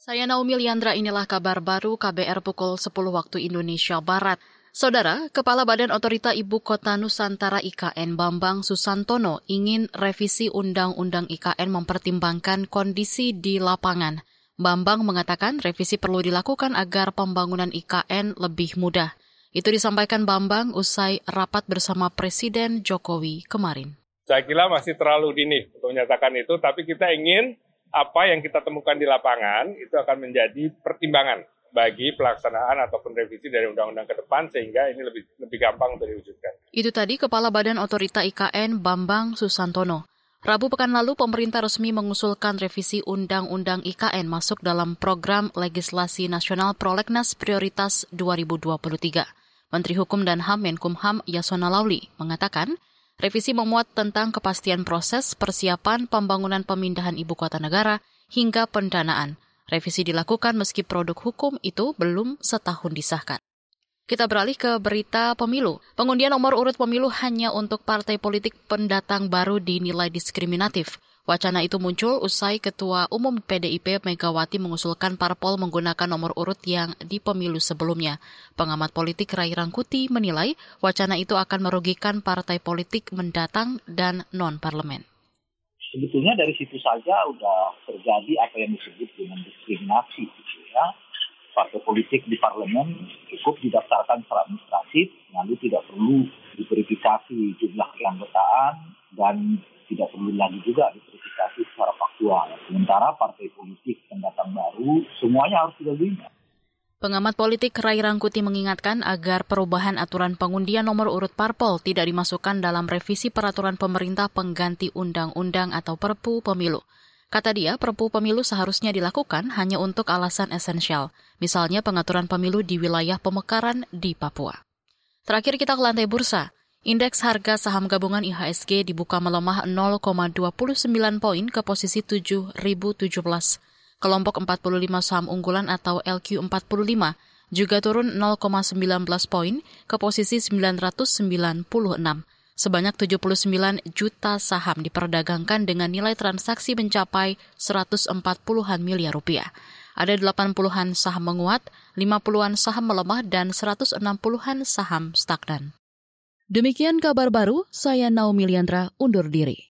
Saya Naomi Liandra, inilah kabar baru KBR pukul 10 waktu Indonesia Barat. Saudara, Kepala Badan Otorita Ibu Kota Nusantara IKN Bambang Susantono ingin revisi Undang-Undang IKN mempertimbangkan kondisi di lapangan. Bambang mengatakan revisi perlu dilakukan agar pembangunan IKN lebih mudah. Itu disampaikan Bambang usai rapat bersama Presiden Jokowi kemarin. Saya kira masih terlalu dini untuk menyatakan itu, tapi kita ingin apa yang kita temukan di lapangan itu akan menjadi pertimbangan bagi pelaksanaan ataupun revisi dari undang-undang ke depan sehingga ini lebih lebih gampang untuk diwujudkan. Itu tadi Kepala Badan Otorita IKN Bambang Susantono. Rabu pekan lalu pemerintah resmi mengusulkan revisi Undang-Undang IKN masuk dalam program legislasi nasional Prolegnas Prioritas 2023. Menteri Hukum dan HAM Menkumham Yasona Lauli mengatakan Revisi memuat tentang kepastian proses persiapan pembangunan pemindahan ibu kota negara hingga pendanaan. Revisi dilakukan meski produk hukum itu belum setahun disahkan. Kita beralih ke berita pemilu. Pengundian nomor urut pemilu hanya untuk partai politik pendatang baru dinilai diskriminatif. Wacana itu muncul usai Ketua Umum PDIP Megawati mengusulkan parpol menggunakan nomor urut yang di pemilu sebelumnya. Pengamat politik Rai Rangkuti menilai wacana itu akan merugikan partai politik mendatang dan non-parlemen. Sebetulnya dari situ saja sudah terjadi apa yang disebut dengan diskriminasi. Gitu ya. Partai politik di parlemen cukup didaftarkan secara administratif, lalu tidak perlu diverifikasi jumlah keanggotaan dan tidak perlu lagi juga faktual. Sementara partai politik pendatang baru semuanya harus dilaluinya. Pengamat politik Rai Rangkuti mengingatkan agar perubahan aturan pengundian nomor urut parpol tidak dimasukkan dalam revisi peraturan pemerintah pengganti undang-undang atau perpu pemilu. Kata dia, perpu pemilu seharusnya dilakukan hanya untuk alasan esensial, misalnya pengaturan pemilu di wilayah pemekaran di Papua. Terakhir kita ke lantai bursa. Indeks harga saham gabungan IHSG dibuka melemah 0,29 poin ke posisi 7.017. Kelompok 45 saham unggulan atau LQ45 juga turun 0,19 poin ke posisi 996. Sebanyak 79 juta saham diperdagangkan dengan nilai transaksi mencapai 140-an miliar rupiah. Ada 80-an saham menguat, 50-an saham melemah, dan 160-an saham stagnan. Demikian kabar baru, saya Naomi Liandra undur diri.